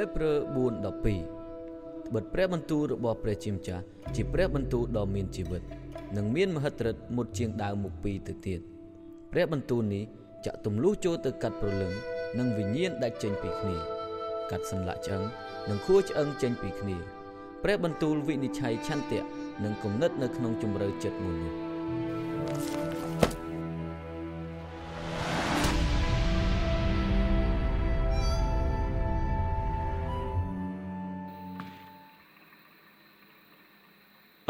ហេព្រើរ4:12បិទព្រះបន្ទូលរបស់ព្រះជាម្ចាស់ជាព្រះបន្ទូលដ៏មានជីវិតនិងមានមហិទ្ធិឫទ្ធិមុតជាងដាវមុខពីរទៅទៀតព្រះបន្ទូលនេះចាក់ទម្លុះចូលទៅកាត់ព្រលឹងនិងវិញ្ញាណដាច់ចេញពីគ្នាកាត់សន្លាក់ឆ្អឹងនិងខួរឆ្អឹងចេញពីគ្នាព្រះបន្ទូលវិនិច្ឆ័យឆន្ទៈនិងគំនិតនៅក្នុងជំរឿចិត្តមនុ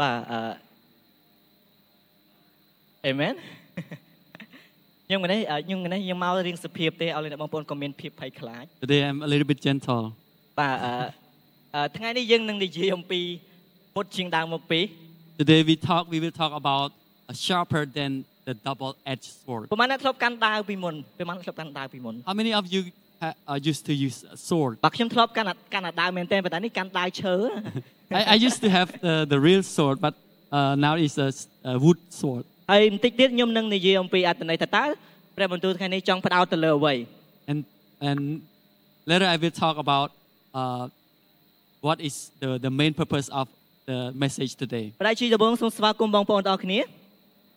ស្ស បាទអឺ Amen ខ្ញុំថ្ងៃនេះអឺខ្ញុំថ្ងៃនេះខ្ញុំមករៀងសភាពទេឲ្យអ្នកបងប្អូនក៏មានភាពភ័យខ្លាច Today I'm a little bit gentle. បាទអឺអឺថ្ងៃនេះយើងនឹងនិយាយអំពីពុតជាងដើមមកពី Today we talk we will talk about a sharper than the double-edged sword. ប្រហែលអ្នកធ្លាប់កាន់ដាវពីមុនប្រហែលអ្នកធ្លាប់កាន់ដាវពីមុន How many of you ha- are used to use a sword? បាទខ្ញុំធ្លាប់កាន់កាន់ដាវមែនទេប៉ុន្តែនេះកាន់ដាវឈើ I, I used to have the, the real sword, but uh, now it's a, s- a wood sword. ហើយបន្តិចទៀតខ្ញុំនឹងនិយាយអំពីអត្ថន័យថាតើព្រះបន្ទូលថ្ងៃនេះចង់ផ្ដោតទៅលើអ្វី And and later I will talk about uh, what is the, the main purpose of the message today. បដិជាដំបូងសូមស្វាគមន៍បងប្អូនទាំងអស់គ្នា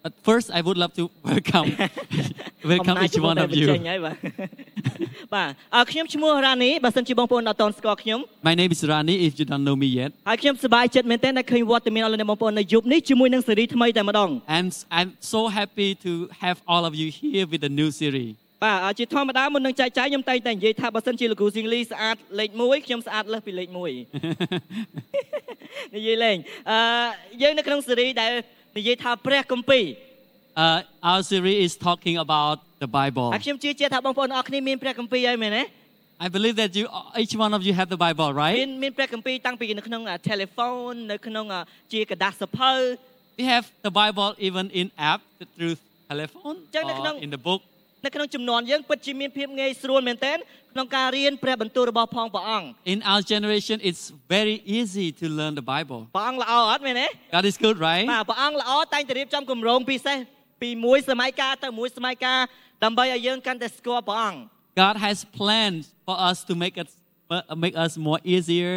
But first, I would love to welcome welcome អំណាច each one តែ of បញ្ចេញ you. ហើយបាទបាទអរខ្ញុំឈ្មោះរ៉ានីបើសិនជាបងប្អូនអត់ទាន់ស្គាល់ខ្ញុំ My name is Rani. If you don't know me yet, ហើយខ្ញុំសប្បាយចិត្តមែនទែនដែលឃើញវត្តមានអស់លោកអ្នកបងប្អូននៅយប់នេះជាមួយនឹងសេរីថ្មីតែម្ដង I'm I'm so happy to have all of you here with the new series. បាទអ่าជាធម្មតាមុននឹងចែកចាយខ្ញុំតែងតែនិយាយថាបើសិនជាលោកគ្រូស៊ីងលីស្អាតលេខ1ខ្ញុំស្អាតលើសពីលេខ1និយាយលេងអឺយើងនៅក្នុងសេរីដែលនិយាយថាព្រះគម្ពីរ Uh, our series is talking about the Bible. ហើយខ្ញុំជឿជាក់ថាបងប្អូនអរគ្នាមានព្រះគម្ពីរហើយមែនទេ I believe that you each one of you have the Bible, មាន right? មានព្រះគម្ពីរតាំងពីនៅក្នុង telephone នៅក្នុងអាជាกระดาษសភៅ We have the Bible even in app through telephone Chắc là or không- in the book. នៅក្នុងចំនួនយើងពិតជាមានភាពងាយស្រួលមែនទែនក្នុងការរៀនព្រះបន្ទូលរបស់ផងព្រះអង្គ In our generation, it's very easy to learn the Bible. ព្រះអង្គល្អអត់មែនទេ God is good, right? បាទព្រះអង្គល្អតែងតែរៀបចំគម្រោងពិសេស ពីមួយសម័យកាលទៅមួយសម័យកាលដើម្បីឲ្យយើងកាន់តែស្គាល់ព្រះអង្គ God has plans for us to make us uh, make us more easier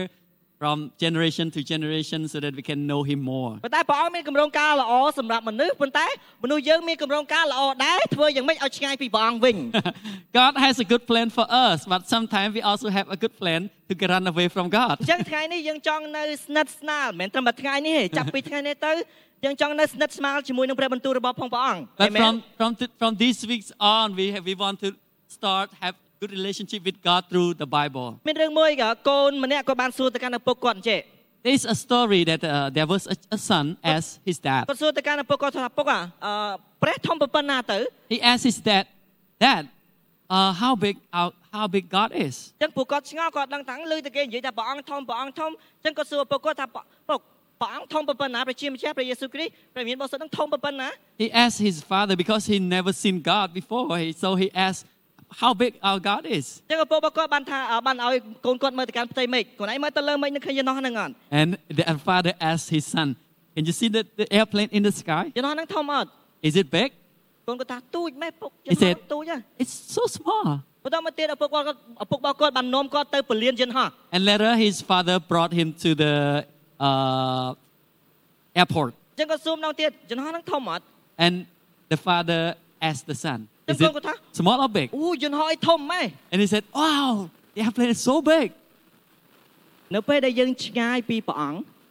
from generation to generation so that we can know Him more. ប៉ុន្តែព្រះអង្គមានគម្រោងការល្អសម្រាប់មនុស្សប៉ុន្តែមនុស្សយើងមានគម្រោងការល្អដែរធ្វើយ៉ាងម៉េចឲ្យឆ្ងាយពីព្រះអង្គវិញ God has a good plan for us, but sometimes we also have a good plan to get run away from God. អញ្ចឹងថ្ងៃនេះយើងចង់នៅស្និទ្ធស្នាលមិនមែនត្រឹមតែថ្ងៃនេះទេចាប់ពីថ្ងៃនេះទៅយើងចង់នៅស្និទ្ធស្នាលជាមួយនឹងព្រះបន្ទូលរបស់ផងព្រះអង្គ But Amen? from from th- from these weeks on, we have, we want to start have good relationship with God through the Bible. មានរឿងមួយក៏កូនម្នាក់ក៏បានសួរទៅកាន់ឪពុកគាត់អញ្ចេះ There is a story that uh, there was a, a son asked his dad. គាត់សួរទៅកាន់ឪពុកគាត់ថាឪពុកអាអឺព្រះធំប៉ុណ្ណាទៅ He asked his dad, Dad, uh, how big how, how big God is? អញ្ចឹងពួកគាត់ឆ្ងល់គាត់ដឹងថាឮតែគេនិយាយថាព្រះអង្គធំព្រះអង្គធំអញ្ចឹងគាត់សួរឪពុកគាត់ថាពុកព្រះអង្គធំប៉ុណ្ណាព្រះជាម្ចាស់ព្រះយេស៊ូវគ្រីស្ទព្រះមានបរិសុទ្ធនឹងធំប៉ុណ្ណា He asked his father because he never seen God before. He, so he asked how big our God is. អញ្ចឹងឪពុករបស់គាត់បានថាអឺបានឲ្យកូនគាត់មើលទៅកាន់ផ្ទៃមេឃខ្លួនឯងមើលទៅលើមេឃនឹងឃើញយន្តហោះហ្នឹងអត់ And the father asked his son, Can you see the, the airplane in the sky? យន្តហោះហ្នឹងធំអត់ Is it big? កូនគាត់ថាទូចម៉ែពុកយ He ន្តហោះ said- ហ្នឹងទូចហ៎ It's so small. បន្តមកទៀតឪពុកគាត់គាត់ឪពុករបស់គាត់បាននាំគាត់ទៅពលានយន្តហោះ And later his father brought him to the uh, airport. អញ្ចឹងគាត់សួរម្ដងទៀតយន្តហោះហ្នឹងធំអត់ And the father asked the son, is it small or big? And he said, Wow, the airplane is so big.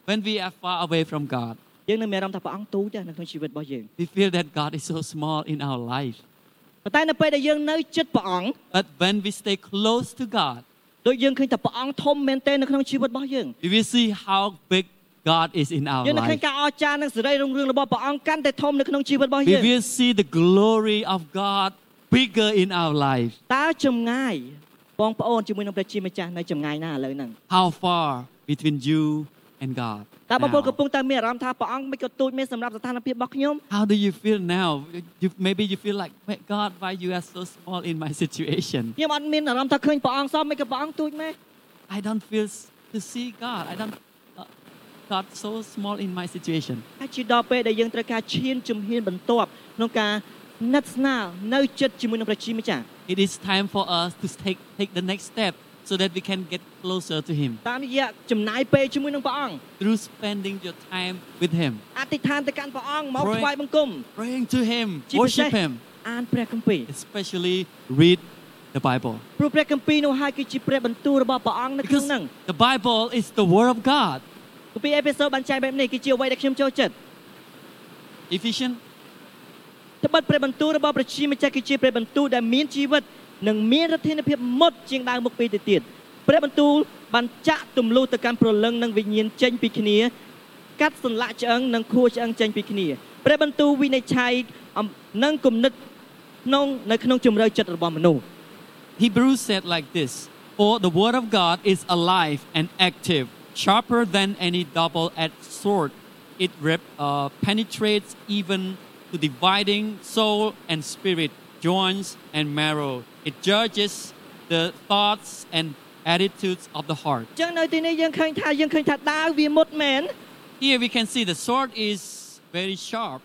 When we are far away from God, we feel that God is so small in our life. But when we stay close to God, we see how big God is in our យើងនឹងឃើញ life. ការអស្ចារ្យនិងសេរីរុងរឿងរបស់ព្រះអង្គកាន់តែធំនៅក្នុងជីវិតរបស់ We យើង will see the glory of God bigger in our life. តើចម្ងាយបងប្អូនជាមួយនឹងព្រះជាម្ចាស់នៅចម្ងាយណាឥឡូវហ្នឹង How far between you and God? តើបងប្អូន now? កំពុងតែមានអារម្មណ៍ថាព្រះអង្គមិនក៏ទូចមានសម្រាប់ស្ថានភាពរបស់ខ្ញុំ How do you feel now? You, maybe you feel like, "Wait, God, why you are so small in my situation? ខ្ញុំអត់មានអារម្មណ៍ថាឃើញព្រះអង្គសោះមិនក៏ព្រះអង្គទូចមែន I don't feel s- to see God. I don't, uh, God so small in my situation. ហើយជាដល់ពេលដែលយើងត្រូវការឈានជំហានបន្ទាប់ក្នុងការណិតស្នាលនៅចិត្តជាមួយនឹងព្រះជាម្ចាស់ It is time for us to take, take the next step so that we can get closer to Him តាមរយៈចំណាយពេលជាមួយនឹងព្រះអង្គ through spending your time with Him, អធិដ្ឋានទៅកាន់ព្រះអង្គមក Pray. ថ្វាយបង្គំ praying to Him, ជាពិសេស worship Him, អានព្រះគម្ពីរ especially read the Bible. ព្រោះព្រះគម្ពីរនោះហើយគឺជាព្រះបន្ទូលរបស់ព្រះអង្គនៅក្នុង Because ហ្នឹង the Bible is the Word of God. គម្ពីរអេផេសូបានចែងបែបនេះគឺជាអ្វីដែលខ្ញុំចូលចិត្ត Ephesians ត្បិតព្រះបន្ទូលរបស់ព្រះជាម្ចាស់គឺជាព្រះបន្ទូលដែលមានជីវិតនិងមានរធានភាពមុតជាងដើមមុខពីទៅទៀតព្រះបន្ទូលបានចាក់ទម្លុះទៅកាន់ព្រលឹងនិងវិញ្ញាណចេញពីគ្នាកាត់សន្លាក់ឆ្អឹងនិងខួរឆ្អឹងចេញពីគ្នាព្រះបន្ទូលវិនិច្ឆ័យអំនិងគំនិតក្នុងនៅក្នុងជំរឿចិត្តរបស់មនុស្ស Hebrews said like this For the Word of God is alive and active, Sharper than any double edged sword, it rip, uh, penetrates even to dividing soul and spirit, joints and marrow. It judges the thoughts and attitudes of the heart. Here we can see the sword is very sharp.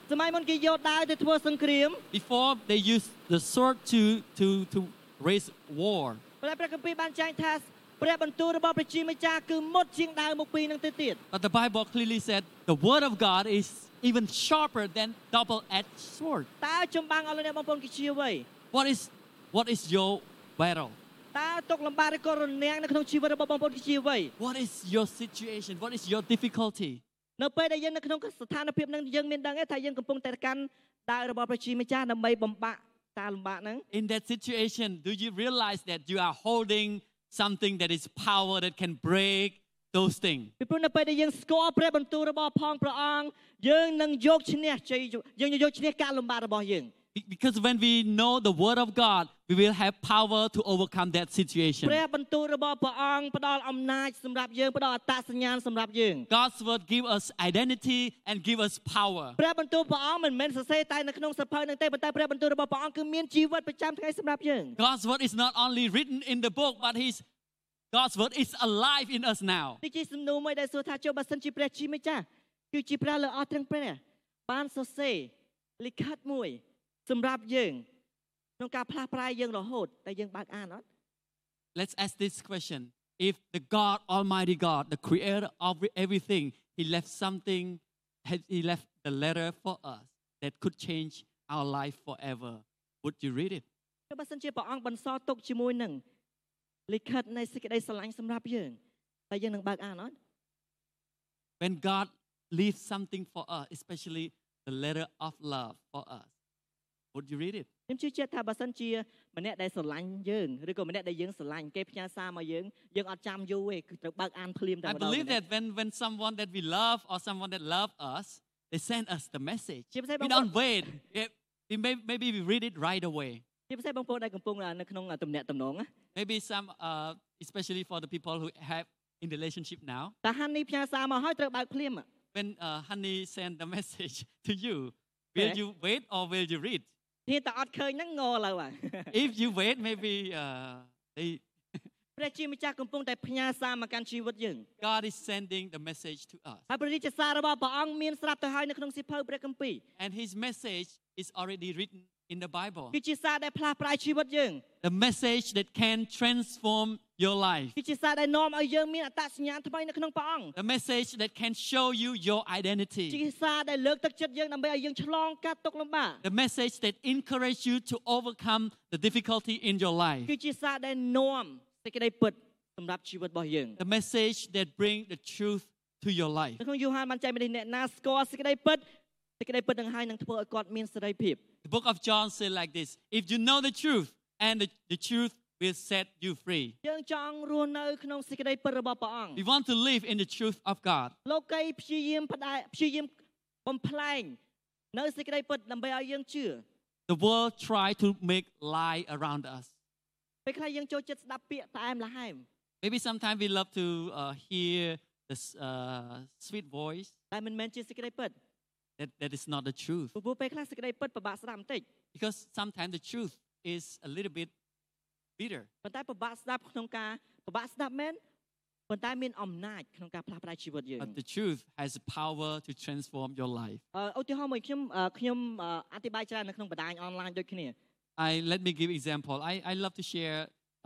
Before they used the sword to, to, to raise war. ប៉ុន្តែព្រះគម្ពីរបានចែងថាព្រះបន្ទូលរបស់ព្រះជាម្ចាស់គឺមុតជាងដាវមុខពីរនឹងទៅទៀត But the Bible clearly said the word of God is even sharper than double-edged sword. តើចម្បាំងអស់លោកអ្នកបងប្អូនគឺជាអ្វី What is what is your battle? តើទុកលំបាកឬក៏រនាំងនៅក្នុងជីវិតរបស់បងប្អូនគឺជាអ្វី What is your situation? What is your difficulty? នៅពេលដែលយើងនៅក្នុងស្ថានភាពហ្នឹងយើងមានដឹងទេថាយើងកំពុងតែកាន់ដាវរបស់ព្រះជាម្ចាស់ដើម្បីបំបាក់តាលំបាកហ្នឹង In that situation, do you realize that you are holding something that is power that can break those things? ពីព្រោះនៅពេលដែលយើងស្គាល់ព្រះបន្ទូលរបស់ផងព្រះអង្គយើងនឹងយកឈ្នះជ័យយើងនឹងយកឈ្នះការលំបាករបស់យើង Be- Because when we know the word of God, we will have power to overcome that situation. ព្រះបន្ទូលរបស់ព្រះអង្គផ្ដល់អំណាចសម្រាប់យើងផ្ដល់អត្តសញ្ញាណសម្រាប់យើង God's word give us identity and give us power. ព្រះបន្ទូលព្រះអង្គមិនមែនសរសេរតែនៅក្នុងសៀវភៅហ្នឹងទេប៉ុន្តែព្រះបន្ទូលរបស់ព្រះអង្គគឺមានជីវិតប្រចាំថ្ងៃសម្រាប់យើង God's word is not only written in the book, but His God's word is alive in us now. នេះជាសំណួរមួយដែលសួរថាចុះបើសិនជាព្រះជាម្ចាស់គឺជាព្រះលើអស់ទាំងព្រះបានសរសេរលិខិតមួយ សម្រាប់យើងក្នុងការផ្លាស់ប្រែយើងរហូតតែយើងបើកអានអត់ Let's ask this question. If the God, Almighty God, the creator of everything, He left something, He left the letter for us that could change our life forever, would you read it? ចុះបើសិនជាព្រះអង្គបន្សល់ទុកជាមួយនឹងលិខិតនៃសេចក្តីស្រឡាញ់សម្រាប់យើងតែយើងនឹងបើកអានអត់ When God leaves something for us, especially the letter of love for us, would you read it? ខ្ញុំជឿជាក់ថាបើសិនជាម្នាក់ដែលស្រឡាញ់យើងឬក៏ម្នាក់ដែលយើងស្រឡាញ់គេផ្ញើសារមកយើងយើងអត់ចាំយូរទេគឺត្រូវបើកអានភ្លាមតែ I ម្ដង believe that when, when someone that we love or someone that love us, they send us the message. ជាពិសេសបង We ប្អូន don't wait. Eh, We may, maybe we read it right away. ជាពិសេសបងប្អូនដែលកំពុងនៅក្នុងទំនាក់ទំនងណា Maybe some, uh, especially for the people who have in relationship now. តែហាន់នេះផ្ញើសារមកហើយត្រូវបើកភ្លាម When uh, Honey send the message to you, will Okay. you wait or will you read? នេះតែអត់ឃើញហ្នឹងងលើហើយ If you wait, maybe uh, they, ព្រះជាម្ចាស់កំពុងតែផ្ញើសារមកកាន់ជីវិតយើង God is sending the message to us. ហើយព្រះរាជសាររបស់ព្រះអង្គមានស្រាប់ទៅហើយនៅក្នុងសៀវភៅព្រះគម្ពីរ And His message is already written in the Bible. គឺជាសារដែលផ្លាស់ប្រែជីវិតយើង The message that can transform your life. គឺជាសារដែលនាំឲ្យយើងមានអត្តសញ្ញាណថ្មីនៅក្នុងព្រះអង្គ The message that can show you your ជា identity. សារដែលលើកទឹកចិត្តយើងដើម្បីឲ្យយើងឆ្លងកាត់ទុក្ខលំបាក The message that encourage you to overcome the difficulty in your life. គឺជាសារដែលនាំសេចក្តីពិតសម្រាប់ជីវិតរបស់យើង The message that bring the truth to your life. នៅក្នុងយូហានបានចែកមានអ្នកណាស្គាល់សេចក្តីពិតសេ ចក្តីពិតនឹងហើយនឹងធ្វើឲ្យគាត់មានសេរីភាព The book of John said like this If you know the truth, and the, the truth will set you free. យើងចង់រស់នៅក្នុងសេចក្តីពិតរបស់ព្រះអង្គ We want to live in the truth of God. លោកីព្យាយាមផ្ដែព្យាយាមបំផ្លែងនៅសេចក្តីពិតដើម្បីឲ្យយើងជឿ The world try to make lie around us. ពេលខ្លះយើងចូលចិត្តស្ដាប់ពាក្យផ្អែមល្ហែម Maybe sometimes we love to uh, hear the s- uh, sweet voice តែមិនមែនជាសេចក្តីពិត that, that is not the truth. ព្រោះពេលខ្លះសេចក្តីពិតពិបាកស្ដាប់បន្តិច Because sometimes the truth is a little bit bitter. ប៉ុន្តែពិបាកស្ដាប់ក្នុងការពិបាកស្ដាប់មែនប៉ុន្តែមានអំណាចក្នុងការផ្លាស់ប្ដូរជីវិតយើង But the truth has the power to transform your life. អឺឧទាហរណ៍មួយខ្ញុំអឺខ្ញុំអឺអធិប្បាយច្រើននៅក្នុងបណ្ដាញអនឡាញដូចគ្នា I let me give example. I, I love to share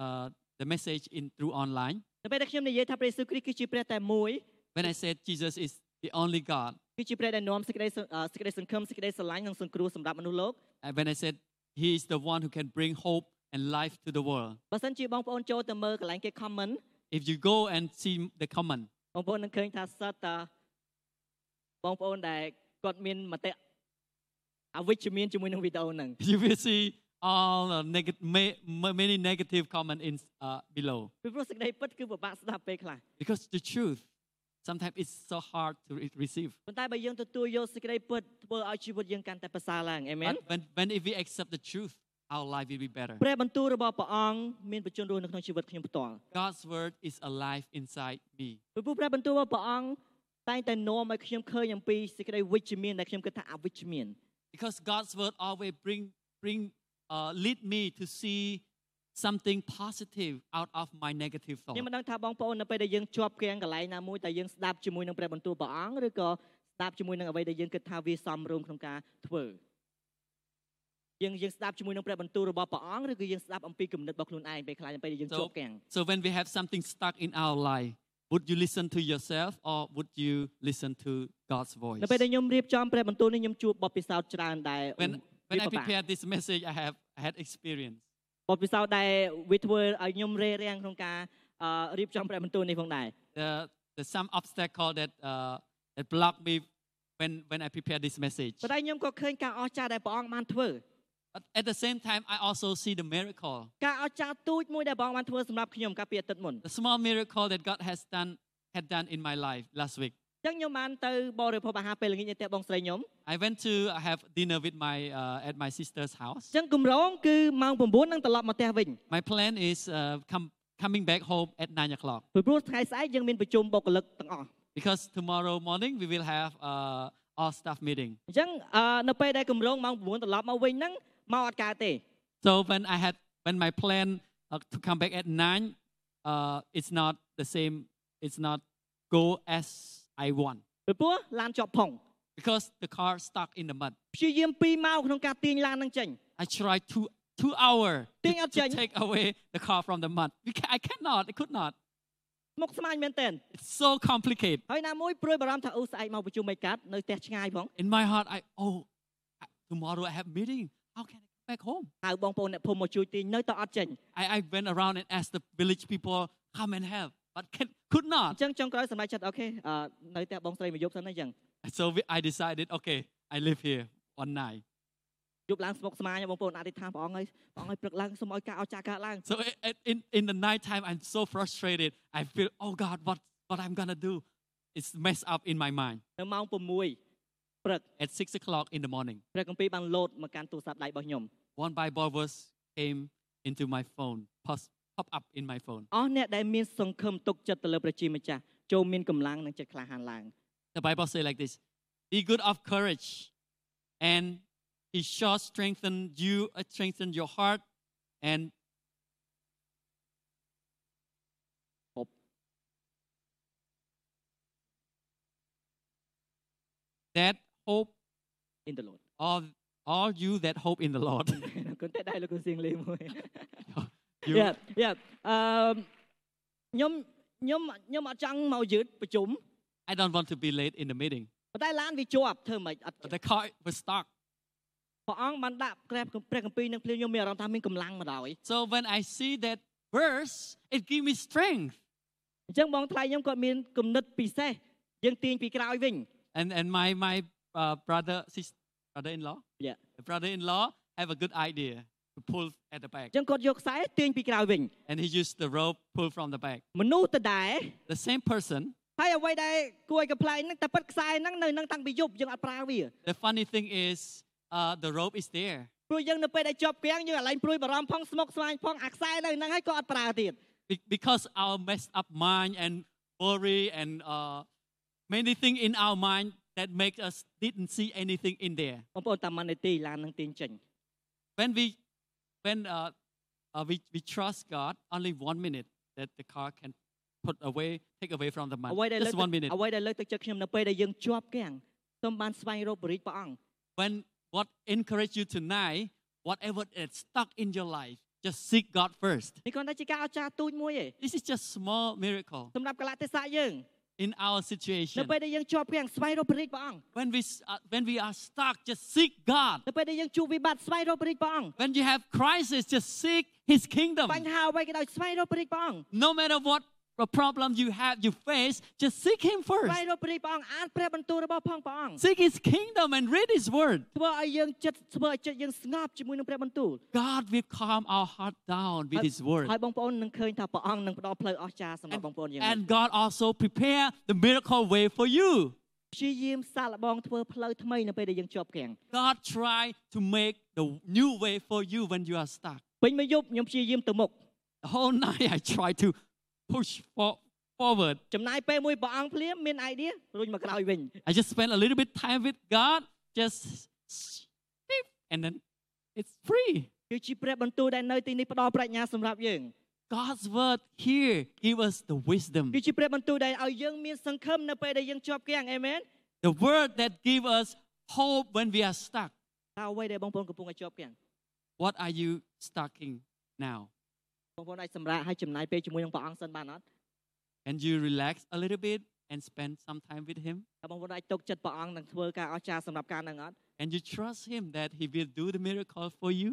uh, the message in through online, នៅពេលដែលខ្ញុំនិយាយថាព្រះយេស៊ូវគ្រីស្ទគឺជាព្រះតែមួយ when I said Jesus is the only God, គឺជាព្រះដែលនាំសេចក្តីសអឺសេចក្តីសង្ឃឹមសេចក្តីស្រឡាញ់និងសង្គ្រោះសម្រាប់មនុស្សលោក and when I said He is the one who can bring hope and life to the world. បើសិនជាបងប្អូនចូលទៅមើលកន្លែងគេ comment If you go and see the comment, បងប្អូននឹងឃើញថាសិតតាបងប្អូនដែលគាត់មានមតិអវិជ្ជមានជាមួយនឹងវីដេអូហ្នឹង you will see all uh, neg- ma- ma- many negative comment in uh, below ពីព្រោះសេចក្តីពិតគឺពិបាកស្ដាប់ពេលខ្លះ because the truth sometimes it's so hard to re- receive. ប៉ុន្តែបើយើងទទួលយកសេចក្តីពិតធ្វើឲ្យជីវិតយើងកាន់តែប្រសើរឡើងអេមែន But when, when if we accept the truth, our life will be better. ព្រះបន្ទូលរបស់ព្រះអង្គមានបញ្ជនរស់នៅក្នុងជីវិតខ្ញុំផ្ទាល់ God's word is alive inside me. ពីព្រោះព្រះបន្ទូលរបស់ព្រះអង្គតែងតែនាំឲ្យខ្ញុំឃើញអំពីសេចក្តីវិជ្ជមានដែលខ្ញុំគិតថាអវិជ្ជមាន Because God's word always bring bring uh, lead me to see something positive out of my negative ខ្ញុំ thought. មិនដឹងថាបងប្អូននៅពេលដែលយើងជាប់គាំងកន្លែងណាមួយតែយើងស្ដាប់ជាមួយនឹងព្រះបន្ទូលព្រះអង្គឬក៏ស្ដាប់ជាមួយនឹងអ្វីដែលយើងគិតថាវាសមរម្យក្នុងការធ្វើយើងយើងស្ដាប់ជាមួយនឹងព្រះបន្ទូលរបស់ព្រះអង្គឬក៏យើងស្ដាប់អំពីគំនិតរបស់ខ្លួនឯងពេលខ្លះនៅពេលដែលយើងជាប់គាំង So when we have something stuck in our life, would you listen to yourself or would you listen to God's voice? នៅពេលដែលខ្ញុំរៀបចំព្រះបន្ទូលនេះខ្ញុំជួបបទពិសោធន៍ច្រើនដែល When វា when I ពិបាក prepared this message, I have I had experience. បទពិសោធន៍ដែលវាធ្វើឲ្យខ្ញុំរេរាំងក្នុងការអឺរៀបចំព្រះបន្ទូលនេះផងដែរ The the some obstacle that uh, that blocked me when when I prepared this message. ប៉ុន្តែខ្ញុំក៏ឃើញការអស្ចារ្យដែលព្រះអង្គបានធ្វើ But at the same time, I also see the miracle, ការអស្ចារ្យទូចមួយដែលព្រះអង្គបានធ្វើសម្រាប់ខ្ញុំកាលពីអាទិត្យមុន the small miracle that God has done had done in my life last week. អញ្ចឹងខ្ញុំបានទៅបរិភោគអាហារពេលល្ងាចនៅផ្ទះបងស្រីខ្ញុំ I went to have dinner with my uh, at my sister's house. អញ្ចឹងគម្រោងគឺម៉ោង9នឹងត្រឡប់មកផ្ទះវិញ My plan is uh, come, coming back home at nine o'clock ពីព្រោះថ្ងៃស្អែកយើងមានប្រជុំបុគ្គលិកទាំងអស់ because tomorrow morning we will have uh, all staff meeting. អញ្ចឹងអឺនៅពេលដែលគម្រោងម៉ោង9ត្រឡប់មកវិញហ្នឹងមកអត់កើតទេ So when I had when my plan uh, to come back at nine, uh, it's not the same. It's not go as I want ពីព្រោះឡានជាប់ផុង because the car stuck in the mud. ព្យាយាម2ម៉ោងក្នុងការទាញឡានហ្នឹងចេញ I tried two two hour to, Ting at to dyan. take away the car from the mud. We ca- I cannot. I could not. ស្មុកស្មាញមែនទែន It's so complicated. ហើយណាមួយព្រួយបារម្ភថាអូស្អែកមកប្រជុំមិនកាត់នៅផ្ទះឆ្ងាយផង In my heart, I oh, I- tomorrow I have meeting. How can I come back home? ហៅបងប្អូនអ្នកភូមិមកជួយទាញនៅតែអត់ចេញ I, I went around and asked the village people come and help, but can, could អ not. ញ្ចឹងចុងក្រោយសម្រេចចិត្តអូខេអឺនៅផ្ទះបងស្រីមួយយប់សិនណាអញ្ចឹង So we, I decided, okay, I live here one night. យប់ឡើងស្មុកស្មាញបងប្អូនអធិដ្ឋានព្រះអង្គហើយព្រះអង្គឲ្យព្រឹកឡើងសូមឲ្យការអស្ចារ្យកើតឡើង So i- i- in, in the night time, I'm so frustrated. I feel, oh God, what, what I'm gonna do? It's messed up in my mind. នៅម៉ោង6ព្រឹក At six o'clock in the morning, ព្រះគម្ពីរបានលោតមកកាន់ទូរស័ព្ទដៃរបស់ខ្ញុំ one Bible verse came into my phone, pop, pop up in my phone. អស់អ្នកដែលមានសង្ឃឹមទុកចិត្តទៅលើព្រះជាម្ចាស់ចូលមានកម្លាំងនិងចិត្តក្លាហានឡើង The Bible say like this: Be good of courage, and He shall strengthen you, uh, strengthen your heart, and Hope. that hope in the Lord all all you that hope in the Lord. គុណតែដៃលោកគុណសៀងលេមួយ you, យ៉ាយ៉ាអឺខ្ញុំខ្ញុំខ្ញុំអត់ចង់មកយឺតប្រជុំ I don't want to be late in the meeting, ប៉ុន្តែឡានវាជាប់ធ្វើមិនអត់ but the car was stuck. ព្រះអង្គបានដាក់ក្រែបព្រះគម្ពីរនឹងភ្លាមខ្ញុំមានអារម្មណ៍ថាមានកម្លាំងមកដល់ So when I see that verse, it gave me strength. អញ្ចឹងបងថ្លៃខ្ញុំគាត់មានគំនិតពិសេសយើងទាញពីក្រោយវិញ And and my my uh, brother sis, brother-in-law, យ៉ា the brother-in-law have a good idea to pull at the back, អញ្ចឹងគាត់យកខ្សែទាញពីក្រោយវិញ and he used the rope pull from the back. មនុស្សទៅដែរ The same person. ហើយអ្វីដែលគួរឲ្យកំ pl ែងហ្នឹងតែប៉ិតខ្សែហ្នឹងនៅនឹងតាំងពីយប់យើងអត់ប្រើវា The funny thing is, uh, the rope is there. ព្រោះយើងនៅពេលដែលជាប់គាំងយើងអាឡែងព្រួយបារម្ភផងស្មុកស្មាញផងអាខ្សែនៅហ្នឹងហើយក៏អត់ប្រើទៀត Be- because our messed up mind and worry and uh, many things in our mind that make us didn't see anything in there. បងប្អូនតាមនាទីឡានហ្នឹងទាញចេញ When we when uh, uh, we, we trust God, only one minute that the car can put away, take away from the mud. អ្វីដែលលើក Just one minute. អ្វីដែលលើកទឹកចិត្តខ្ញុំនៅពេលដែលយើងជាប់គាំងសូមបានស្វែងរកបរិយាព្រះអង្គ When what encourage you tonight, whatever is stuck in your life, just seek God first. នេះគ្រាន់តែជាការអស្ចារ្យទូចមួយឯង This is just small miracle សម្រាប់កលៈទេសៈយើង in our នៅ situation. ពេលដែលយើងជាប់គាំងស្វែងរកព្រះរាជព្រះអង្គ When we s- uh, when we are stuck, just seek God. នៅពេលដែលយើងជួបវិបត្តិស្វែងរកព្រះរាជព្រះអង្គ When you have crisis, just seek His kingdom. បញ្ហាអ្វីក៏ដោយស្វែងរកព្រះរាជព្រះអង្គ No matter what the problem you have, you face, just seek Him ស្វែ first. ងរកព្រះរាជព្រះអង្គអានព្រះបន្ទូលរបស់ផងព្រះអង្គ Seek His kingdom and read His word. ធ្វើឲ្យយើងចិត្តធ្វើឲ្យចិត្តយើងស្ងប់ជាមួយនឹងព្រះបន្ទូល God will calm our heart down with His word. ហើយបងប្អូននឹងឃើញថាព្រះអង្គនឹងផ្ដល់ផ្លូវអស្ចារ្យសម្រាប់បងប្អូនយើង And God also prepare the miracle way for you. ព្យាយាមសាកល្បងធ្វើផ្លូវថ្មីនៅពេលដែលយើងជាប់គាំង God try to make the new way for you when you are stuck. ពេញមួយយប់ខ្ញុំព្យាយាមទៅមុខ The whole night I try to push for, forward. ចំណាយពេលមួយព្រះអង្គភ្លាមមាន idea រុញមកក្រោយវិញ I just spend a little bit time with God, just beep, and then it's free. គឺជាព្រះបន្ទូលដែលនៅទីនេះផ្ដល់ប្រាជ្ញាសម្រាប់យើង God's word here give us the wisdom. គឺជាព្រះបន្ទូលដែលឲ្យយើងមានសង្ឃឹមនៅពេលដែលយើងជាប់គាំងអេមែន The word that give us hope when we are stuck. តើអ្វីដែលបងប្អូនកំពុងតែជាប់គាំង What are you stucking now? បងប្អូនអាចសម្រាកឲ្យចំណាយពេលជាមួយនឹងព្រះអង្គសិនបានអត់ And you relax a little bit and spend some time with him? តើបងប្អូនអាចទុកចិត្តព្រះអង្គនឹងធ្វើការអស្ចារ្យសម្រាប់ការនឹងអត់ And you trust him that he will do the miracle for you?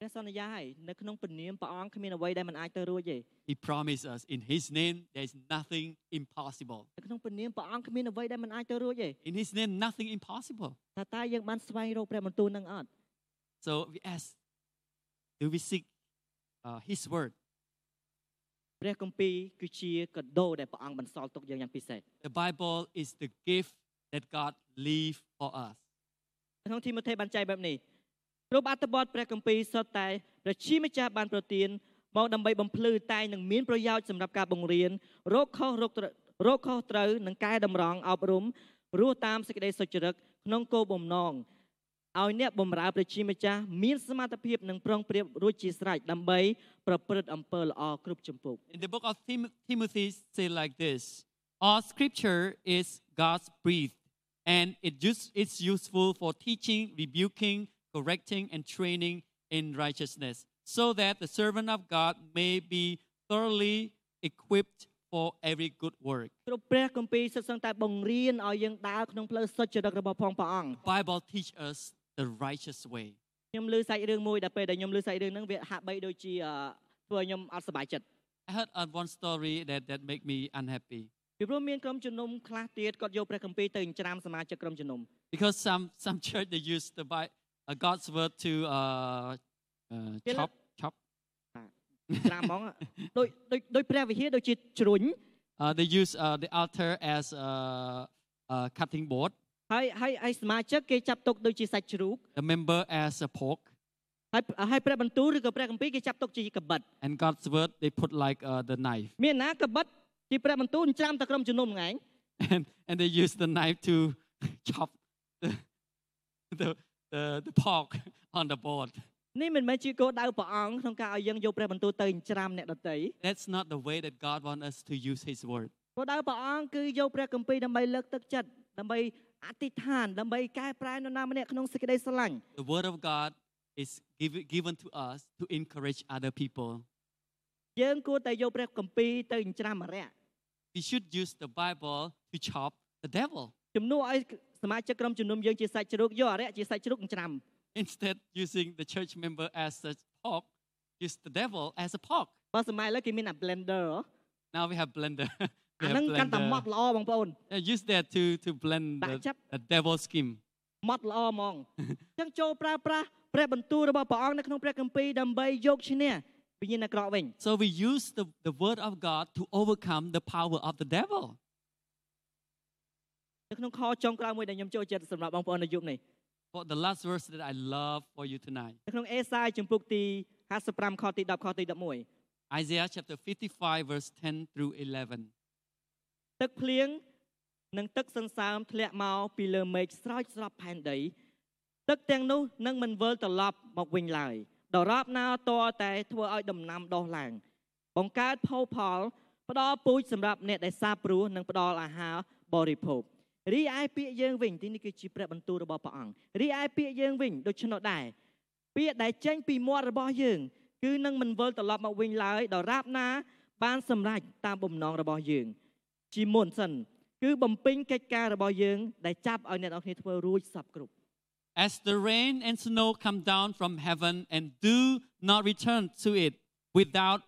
ព្រះសន្យាឲ្យនៅក្នុងពនាមព្រះអង្គគ្មានអ្វីដែលមិនអាចទៅរួចទេ He promised us in his name there is nothing impossible. នៅក្នុងពនាមព្រះអង្គគ្មានអ្វីដែលមិនអាចទៅរួចទេ In his name nothing impossible. ថាតើយើងបានស្វែងរកព្រះបន្ទូលនឹងអត់ So we ask, do we seek uh, his word? ព្រះគម្ពីរគឺជាកដោដែលព្រះអង្គបន្សល់ទុកយើងយ៉ាងពិសេស The Bible is the gift that God leave for us. នៅក្នុងទីម៉ូថេបានចែកបែបនេះគ្រប់អត្ថបទព្រះគម្ពីរសុទ្ធតែព្រះជាម្ចាស់បានប្រទានមកដើម្បីបំភ្លឺតែងនឹងមានប្រយោជន៍សម្រាប់ការបង្រៀនរោគខុសរោគត្រូវរោគខុសត្រូវនិងកែតម្រង់អប់រំរស់តាមសេចក្តីសុចរិតក្នុងគោលបំណង ឲ្យអ្នកបម្រើព្រះជាម្ចាស់មានសមត្ថភាពនិងប្រុងប្រៀបរួចជាស្រេចដើម្បីប្រព្រឹត្តអំពើល្អគ្រប់ចម្ពោះ In the book of Tim- Timothy say like this, all scripture is God's breathed and it just it's useful for teaching, rebuking, correcting and training in righteousness so that the servant of God may be thoroughly equipped for every good work. គ្រប់ព្រះគម្ពីរសិតសឹងតែបង្រៀនឲ្យយើងដើរក្នុងផ្លូវសុចរិតរបស់ផងព្រះអង្គ Bible teach us the righteous way. ខ្ញុំឮសាច់រឿងមួយដែលពេលដែលខ្ញុំឮសាច់រឿងហ្នឹងវាហាក់បីដូចជាអឺធ្វើឲ្យខ្ញុំអត់សប្បាយចិត្ត I heard uh, one story that that make me unhappy ពីព្រោះមានក្រុមជំនុំខ្លះទៀតគាត់យកព្រះគម្ពីរទៅចិញ្ច្រាំសមាជិកក្រុមជំនុំ because some some church they use the Bi- uh, God's word to uh, uh, Kill chop chop ច្រាំហ្មងដូចដូចដូចព្រះវិហារដូចជាជ្រុញ Uh, they use uh, the altar as a, a cutting board, ហើយហើយហើយសមាជិកគេចាប់ទុកដូចជាសាច់ជ្រូក the member as a pork, ហើយហើយព្រះបន្ទូលឬក៏ព្រះគម្ពីរគេចាប់ទុកជាកបិត and God's word they put like uh, the knife, មានណាកបិតជាព្រះបន្ទូលចិញ្ច្រាំតែក្រុមជំនុំហ្នឹងឯង and and they use the knife to chop the the the, the pork on the board. នេះមិនមែនជាគោលដៅព្រះអង្គក្នុងការឲ្យយើងយកព្រះបន្ទូលទៅចិញ្ច្រាំអ្នកដទៃ That's not the way that God wants us to use His word. គោលដៅព្រះអង្គគឺយកព្រះគម្ពីរដើម្បីលើកទឹកចិត្តដើម្បី អធិដ្ឋានដើម្បីកែប្រែនរណាម្នាក់ក្នុងសេចក្តីស្រឡាញ់ The word of God is given given to us to encourage other people. យើងគួរតែយកព្រះគម្ពីរទៅចិញ្ច្រាំអរិយ We should use the Bible to chop the devil ជំនួសឲ្យសមាជិកក្រុមជំនុំយើងជាសាច់ជ្រូកយកអរិយជាសាច់ជ្រូកចិញ្ច្រាំ instead using the church member as a pork. Use the devil as a pork. បើសម័យឥឡូវគេមានអា blender ហ៎ Now we have blender. អា we ហ្នឹង have កាន់តែម៉ត់ blender. ល្អបងប្អូន Yeah, use that to to blend the,ដាក់ចាប់ the devil skin. ម៉ត់ល្អហ្មងអញ្ចឹងចូលប្រើប្រាស់ព្រះបន្ទូលរបស់ព្រះអង្គនៅក្នុងព្រះគម្ពីរដើម្បីយកឈ្នះវិញ្ញាណអាក្រក់វិញ So we use the, the word of God to overcome the power of the devil. នៅក្នុងខចុងក្រោយមួយដែលខ្ញុំចូលចិត្តសម្រាប់បងប្អូននៅយប់នេះ For the last verse that I love for you tonight. នៅក្នុងអេសាយជំពូកទី55ខទី10ខទី11 Isaiah chapter 55 verse 10 through 11. ទឹកភ្លៀងនិងទឹកសន្សើមធ្លាក់មកពីលើមេឃស្រោចស្រពផែនដីទឹកទាំងនោះនឹងមិនវិលត្រឡប់មកវិញឡើយដរាបណាតរតែធ្វើឲ្យដំណាំដុះឡើង បង្កើតផូរផលផ្ដល់ពូជសម្រាប់អ្នកដែលសាបព្រោះនិងផ្ដល់អាហារបរិភោគរីឯពាក្យយើងវិញទីនេះគឺជាព្រះបន្ទូលរបស់ព្រះអង្គរីឯពាក្យយើងវិញដូច្នោះដែរពាក្យដែលចេញពីមាត់របស់យើង គឺនឹងមិនវិលត្រឡប់មកវិញឡើយដរាបណា បានសម្រេចតាមបំណងរបស់យើង ជាមុនសិន គឺបំពេញកិច្ចការរបស់យើង ដែលចាប់ឲ្យអ្នកនរគ្នាធ្វើរួចសពគ្រប់ As the rain and snow come down from heaven and do not return to it without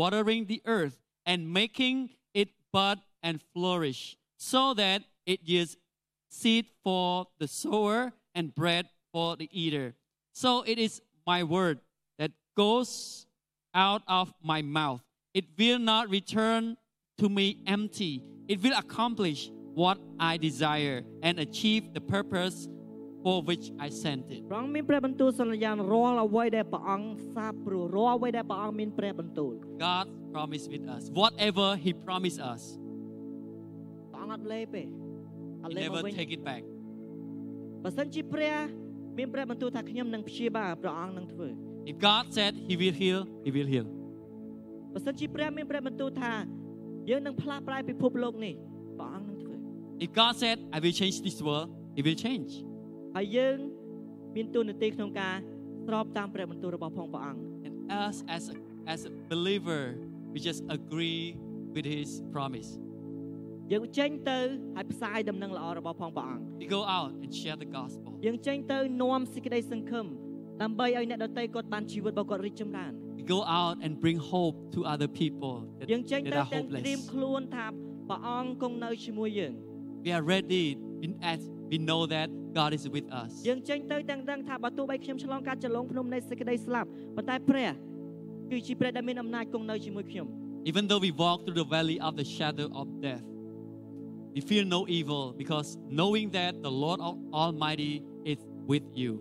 watering the earth and making it bud and flourish, so that it yields seed for the sower and bread for the eater. So it is my word that goes out of my mouth. It will not return to me empty. It will accomplish what I desire and achieve the purpose for which I sent it. ព្រះអង្គមានព្រះបន្ទូលសន្យារាល់អ្វីដែលព្រះអង្គសាបព្រោះរាល់អ្វីដែលព្រះអង្គមានព្រះបន្ទូល God promised with us. Whatever He promised us, ព្រះអង្គអត់លេបទេអត់ He លេបមក never វិញ take it back. បើសិនជាព្រះមានព្រះបន្ទូលថាខ្ញុំនឹងព្យាបាលព្រះអង្គនឹងធ្វើ If God said He will heal, He will heal. បើសិនជាព្រះមានព្រះបន្ទូលថា យើងនឹងផ្លាស់ប្រែពិភពលោកនេះព្រះអង្គនឹងធ្វើ If God said, I will change this world, He will change. ហើយយើងមានទូនាទីក្នុងការស្របតាមព្រះបន្ទូលរបស់ផងព្រះអង្គ And us as a, as a believer, we just agree with His promise. យើងចេញទៅហើយផ្សាយដំណឹងល្អរបស់ផងព្រះអង្គ We go out and share the gospel. យើងចេញទៅនាំសេចក្តីសង្ឃឹមដើម្បីឲ្យអ្នកដទៃគាត់បានជីវិតរបស់គាត់រីកចម្រើន We go out and bring hope to other people that, យើងចេញ that ទៅ are ទាំងត្រៀម hopeless. ខ្លួនថាព្រះអង្គគង់នៅជាមួយយើង We are ready in, as we know that God is with us. យើងចេញទៅទាំងដឹងថាបើទោះបីខ្ញុំឆ្លងកាត់ចលងភ្នំនៃសេចក្តីស្លាប់ប៉ុន្តែព្រះគឺជាព្រះដែលមានអំណាចគង់នៅជាមួយខ្ញុំ Even though we walk through the valley of the shadow of death, we fear no evil because knowing that the Lord Al- Almighty is with you.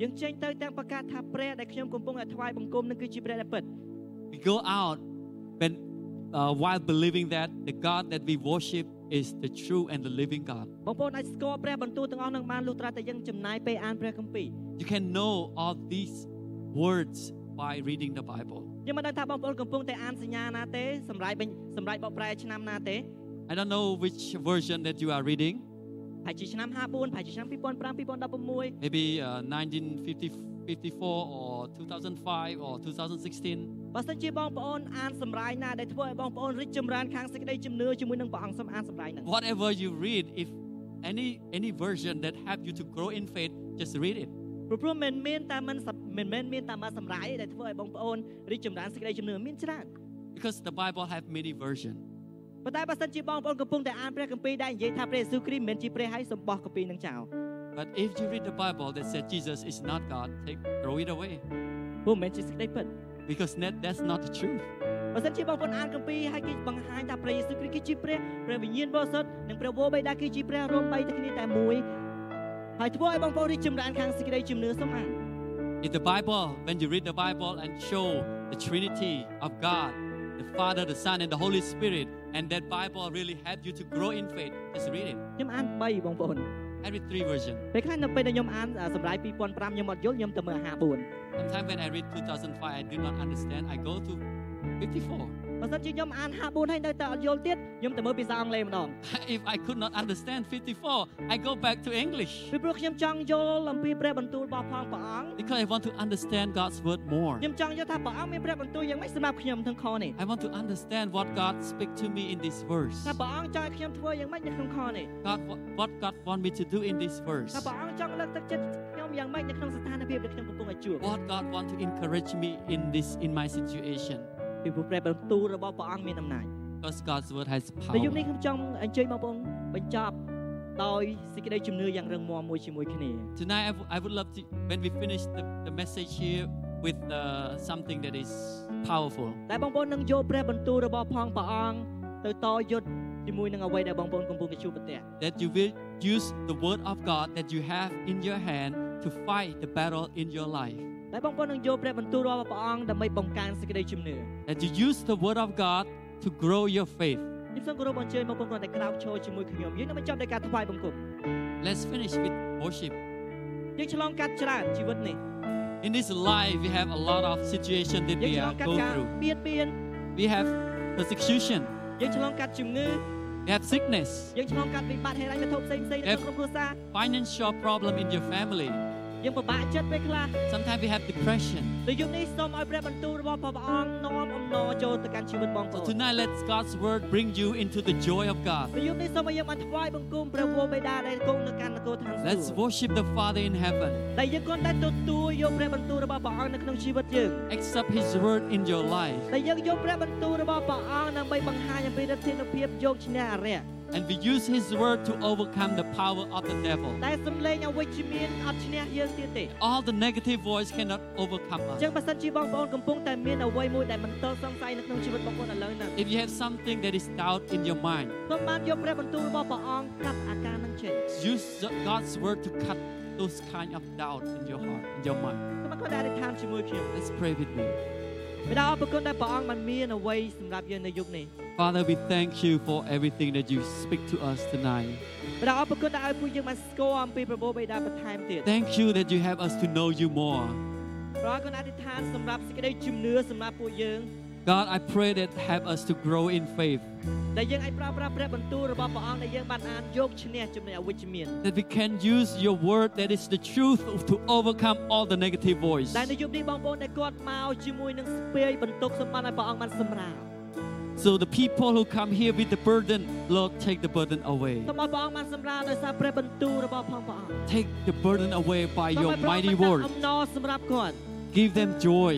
យើងចេញទៅទាំងប្រកាសថាព្រះដែលខ្ញុំកំពុងតែថ្វាយបង្គំនឹងគឺជាព្រះដែលពិត We go out when, uh, while believing that the God that we worship is the true and the living God. បងប្អូនអាចស្គាល់ព្រះបន្ទូលទាំងអស់នឹងបានលុះត្រាតែយើងចំណាយពេលអានព្រះគម្ពីរ You can know all these words by reading the Bible. ខ្ញុំមិនដឹងថាបងប្អូនកំពុងតែអានសញ្ញាណាទេសម្រាប់វិញសម្រាប់បកប្រែឆ្នាំណាទេ I don't know which version that you are reading. ហើយជាឆ្នាំ54ហើយជាឆ្នាំ2005 2016 Maybe uh, 1954 or 2005 or 2016. បើសិនជាបងប្អូនអានសម្រាយណាដែលធ្វើឲ្យបងប្អូនរីកចម្រើនខាងសេចក្តីជំនឿជាមួយនឹងព្រះអង្គសូមអានសម្រាយហ្នឹង Whatever you read, if any any version that help you to grow in faith, just read it. ព្រោះព្រោះមិនមានតែមិនសមិនមែនមានតែមួយសម្រាយទេដែលធ្វើឲ្យបងប្អូនរីកចម្រើនសេចក្តីជំនឿមានច្រើន Because the Bible have many version. ប៉ុន្តែបើសិនជាបងប្អូនកំពុងតែអានព្រះគម្ពីរដែលនិយាយថាព្រះយេស៊ូវគ្រីស្ទមិនមែនជាព្រះហើយសម្បោះគម្ពីរនឹងចោល But if you read the Bible that said Jesus is not God, take throw it away. ព្រោះមិនមែនជាសេចក្តីពិត Because that, that's not the truth. បើសិនជាបងប្អូនអានគម្ពីរហើយគេបង្ហាញថាព្រះយេស៊ូវគ្រីស្ទគឺជាព្រះព្រះវិញ្ញាណបរិសុទ្ធនិងព្រះវរបិតាគឺជាព្រះរំបីតែគ្នាតែមួយហើយធ្វើឲ្យបងប្អូនរីកចម្រើនខាងសេចក្តីជំនឿសូមអាន In the Bible, when you read the Bible and show the Trinity of God, the Father, the Son, and the Holy Spirit, and that Bible really help you to grow in faith, just read it. ខ្ញុំអាន3បងប្អូន I read three version. ពេលខ្លះនៅពេលដែលខ្ញុំអានអាសម្រាប់2005ខ្ញុំអត់យល់ខ្ញុំទៅមើល54 Sometimes when I read 2005, I do not understand. I go to 54. បើសិនជាខ្ញុំអាន54ហើយនៅតែអត់យល់ទៀតខ្ញុំទៅមើលភាសាអង់គ្លេសម្ដង if I could not understand 54, I go back to English ពីព្រោះខ្ញុំចង់យល់អំពីព្រះបន្ទូលរបស់ផងព្រះអង្គ because I want to understand God's word more. ខ្ញុំចង់យល់ថាព្រះអង្គមានព្រះបន្ទូលយ៉ាងម៉េចសម្រាប់ខ្ញុំក្នុងខនេះ I want to understand what God speak to me in this verse. ថាព្រះអង្គចង់ឲ្យខ្ញុំធ្វើយ៉ាងម៉េចនៅក្នុងខនេះ God, what, what God want me to do in this verse. ថាព្រះអង្គចង់លើកទឹកចិត្តខ្ញុំយ៉ាងម៉េចនៅក្នុងស្ថានភាពដែលខ្ញុំកំពុងតែជួប What God want to encourage me in this in my situation. ពីព្រោះព្រះបន្ទូលរបស់ព្រះអង្គមានអំណាច Because God's word has នៅយប់នេះ power.ខ្ញុំចង់អញ្ជើញបងប្អូនបញ្ចប់ដោយសេចក្តីជំនឿយ៉ាងរឹងមាំមួយជាមួយគ្នា Tonight, I, w- I would love to, when we finish the, the message here, with uh, something that is powerful. តែបងប្អូននឹងយកព្រះបន្ទូលរបស់ផងព្រះអង្គទៅតយុទ្ធជាមួយនឹងអ្វីដែលបងប្អូនកំពុងតែជួបប្រទះ That you will use the word of God that you have in your hand to fight the battle in your life. តែបងប្អូននឹងយកព្រះបន្ទូលរបស់ព្រះអង្គដើម្បីបង្កើនសេចក្តីជំនឿ That you use the word of God to grow your faith. ខ្ញុំសូមគោរពអញ្ជើញបងប្អូនគាត់តែក្រោកឈរជាមួយខ្ញុំយើងនឹងបញ្ចប់ដោយការថ្វាយបង្គំ Let's finish with worship. យើងឆ្លងកាត់ច្រើនជីវិតនេះ In this life, we have a lot of situation that យើង we ឆ្ល are ងកាត់ go ការ through. បៀតបៀន We have persecution. យើងឆ្លងកាត់ជំងឺ We have sickness, យើងឆ្លងកាត់វិបត្តិហេរញ្ញវត្ថុផ្សេងៗនៅក្នុងក្រុមគ្រួសារ financial problem in your family. យើងពិបាកចិត្តពេលខ្លះ Sometimes we have depression. នៅយប់នេះសូមឲ្យព្រះបន្ទូលរបស់ព្រះអង្គនាំអំណរចូលទៅកាន់ជីវិតបងប្ So អូន tonight, let God's word bring you into the joy of God. នៅយប់នេះសូមឲ្យយើងបានថ្វាយបង្គំព្រះវរបិតាដែលគង់នៅកាន់នគរឋានសួ Let's គ៌ worship the Father in heaven. ដែលយើងគាត់តែទទួលយកព្រះបន្ទូលរបស់ព្រះអង្គនៅក្នុងជីវិតយើង Accept His word in your life. ដែលយើងយកព្រះបន្ទូលរបស់ព្រះអង្គដើម្បីបង្ហាញអំពីឫទ្ធានុភាពយកឈ្នះអរិយ And we use His word to overcome the power of the devil. តែសំឡេងអវិជ្ជមានអត់ឈ្នះយើងទៀតទេ All the negative voice cannot overcome អ us. ញ្ចឹងបើសិនជាបងប្អូនកំពុងតែមានអ្វីមួយដែលមិនតល់សង្ស័យនៅក្នុងជីវិតបងប្អូនឥឡូវហ្នឹង If you have something that is doubt in your mind, សូមបានយកព្រះបន្ទូលរបស់ព្រះអង្គកាត់អាការហ្នឹងចេញ use the- God's word to cut those kind of doubt in your heart, in your mind. សូមបានគាត់អធិដ្ឋានជាមួយខ្ញុំ Let's pray with me. Father, we thank you for everything that you speak to us tonight. បិតាអរគុណដែលឲ្យពួកយើងបានស្គាល់អំពីព្រះបិតាបន្ថែមទៀត Thank you that you have us to know you more. ព្រះអង្គអធិដ្ឋានសម្រាប់សេចក្តីជំនឿសម្រាប់ពួកយើង God, I pray that help us to grow in faith, ដែលយើងអាចប្រើប្រាស់ព្រះបន្ទូលរបស់ព្រះអង្គដែលយើងបានអានយកឈ្នះចំណុចអវិជ្ជមាន that we can use your word that is the truth to overcome all the negative voice. ដែលនៅយប់នេះបងប្អូនដែលគាត់មកជាមួយនឹងស្ពាយបន្ទុកសម្បត្តិឲ្យព្រះអង្គបានសម្រាល So the people who come here with the burden, Lord, take the burden away. សូមឲ្យព្រះអង្គបានសម្រាលដោយសារព្រះបន្ទូលរបស់ផងព្រះអង្គ Take the burden away by សូម your ឲ្យព្រះអង្គ mighty បាន word. អំណរសម្រាប់គាត់ Give them joy.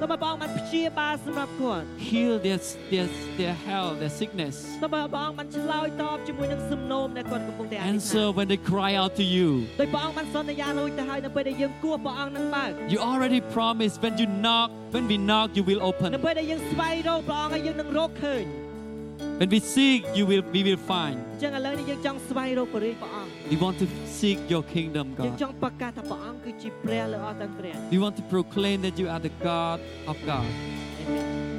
សូមឲ្យព្រះអង្គបានព្យាបាលសម្រាប់គាត់ Heal their, their, their health, their sickness. សូមឲ្យព្រះអង្គបានឆ្លើយតបជាមួយនឹងសំណូមដែលគាត់កំពុងតែអធិដ្ឋាន Answer when they cry out to you. ដោយព្រះអង្គបានសន្យារួចទៅហើយនៅពេលដែលយើងគោះព្រះអង្គនឹងបើក You already promised when you knock, when we knock, you will នៅ open. ពេលដែលយើងស្វែងរកព្រះអង្គហើយយើងនឹងរកឃើញ When we seek, you will, we will find. អញ្ចឹងឥឡូវនេះយើងចង់ស្វែងរកព្រះរាជព្រះអង្គ We want to seek your kingdom, យើង God. ចង់ប្រកាសថាព្រះអង្គគឺជាព្រះលើអស់ទាំងព្រះ We want to proclaim that you are the God of God. Amen